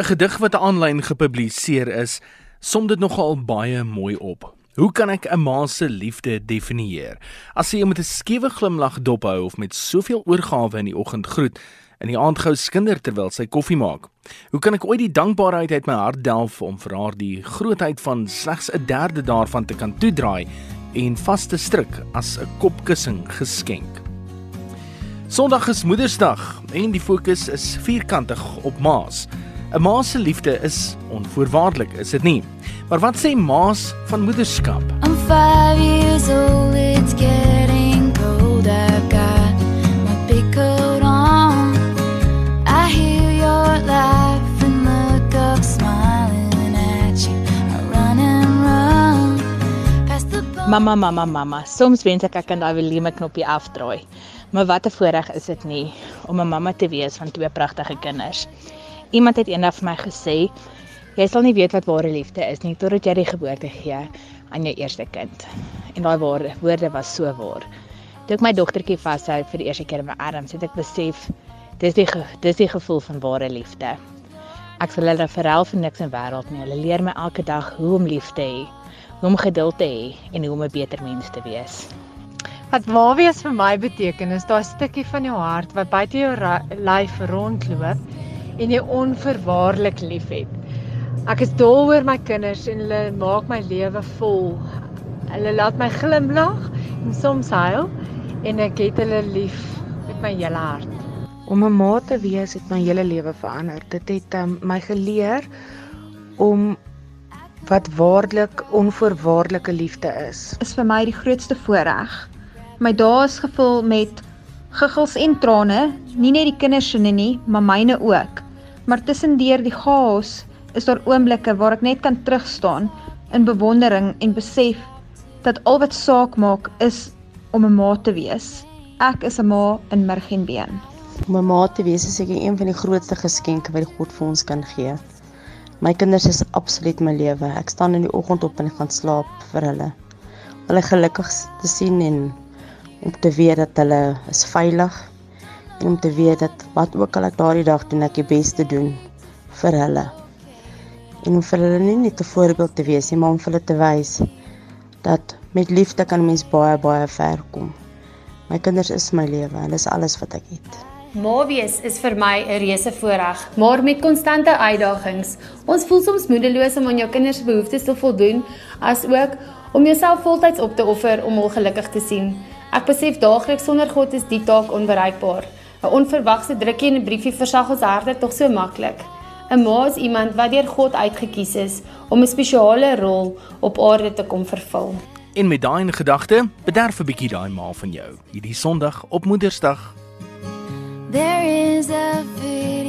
'n Gedig wat aanlyn gepubliseer is, som dit nogal baie mooi op. Hoe kan ek 'n ma se liefde definieer? As sy met 'n skewe glimlag dophou of met soveel oorgawe in die oggend groet en die aand gou skinder terwyl sy koffie maak. Hoe kan ek ooit die dankbaarheid uit my hart delf om vir haar die grootheid van slegs 'n derde daarvan te kan toedraai en vas te stryk as 'n kopkussing geskenk? Sondag is Moedersdag en die fokus is vierkantig op ma's. 'n Ma se liefde is onvoorwaardelik, is dit nie? Maar wat sê ma's van moederskap? I'm 5 years old, it's getting cold. I've got my big coat on. I hear your laugh and look up smiling at you. I run and run past the bar. Mamma, mamma, mamma. Soms wens ek ek kan daai volume knoppie afdraai. Maar wat 'n voorreg is dit nie om 'n mamma te wees van twee pragtige kinders. Iemand het eendag vir my gesê, jy sal nie weet wat ware liefde is nie totdat jy die geboorte gee aan jou eerste kind. En daai woorde was so waar. Toe ek my dogtertjie vashou vir die eerste keer in my arms, het ek besef dis die dis die gevoel van ware liefde. Ek sal hulle verhel vir niks in wêreld nie. Hulle leer my elke dag hoe om lief te hê, hoe om geduld te hê en hoe om 'n beter mens te wees. Wat ma wees vir my beteken is daai stukkie van jou hart wat buite jou lyf rondloop en jy onverwaarlik liefhet. Ek is dol oor my kinders en hulle maak my lewe vol. Hulle laat my glimlag en soms huil en ek het hulle lief met my hele hart. Om 'n ma te wees het my hele lewe verander. Dit het um, my geleer om wat waarlik onvoorwaardelike liefde is. is vir my die grootste voorreg. My dae is gevul met giggels en trane, nie net die kinders se nie, maar myne ook. Maar tussendeur die chaos is daar oomblikke waar ek net kan terugstaan in bewondering en besef dat al wat saak maak is om 'n ma te wees. Ek is 'n ma in murg en been. Om 'n ma te wees is seker een van die grootste geskenke wat God vir ons kan gee. My kinders is absoluut my lewe. Ek staan in die oggend op en gaan slaap vir hulle. Hulle gelukkig te sien en om te weet dat hulle is veilig en om te weet dat wat ook al ek daardie dag doen, ek die beste doen vir hulle. En om vir hulle nie net 'n voorbeeld te wees nie, maar om vir hulle te wys dat met liefde kan 'n mens baie baie ver kom. My kinders is my lewe en dis alles wat ek het. Ma wees is vir my 'n reuse voorreg, maar met konstante uitdagings. Ons voel soms moedeloos om aan jou kinders se behoeftes te voldoen, as ook om jouself voltyds op te offer om hul gelukkig te sien. Ek besef daagliks sonder God is die taak onbereikbaar. 'n Onverwagse drukkie en 'n briefie versag ons harte tog so maklik. 'n Ma is iemand wat deur God uitget kies is om 'n spesiale rol op aarde te kom vervul. En met daai in gedagte, bederf 'n bietjie daai ma van jou hierdie Sondag op Moedersdag. There is a fear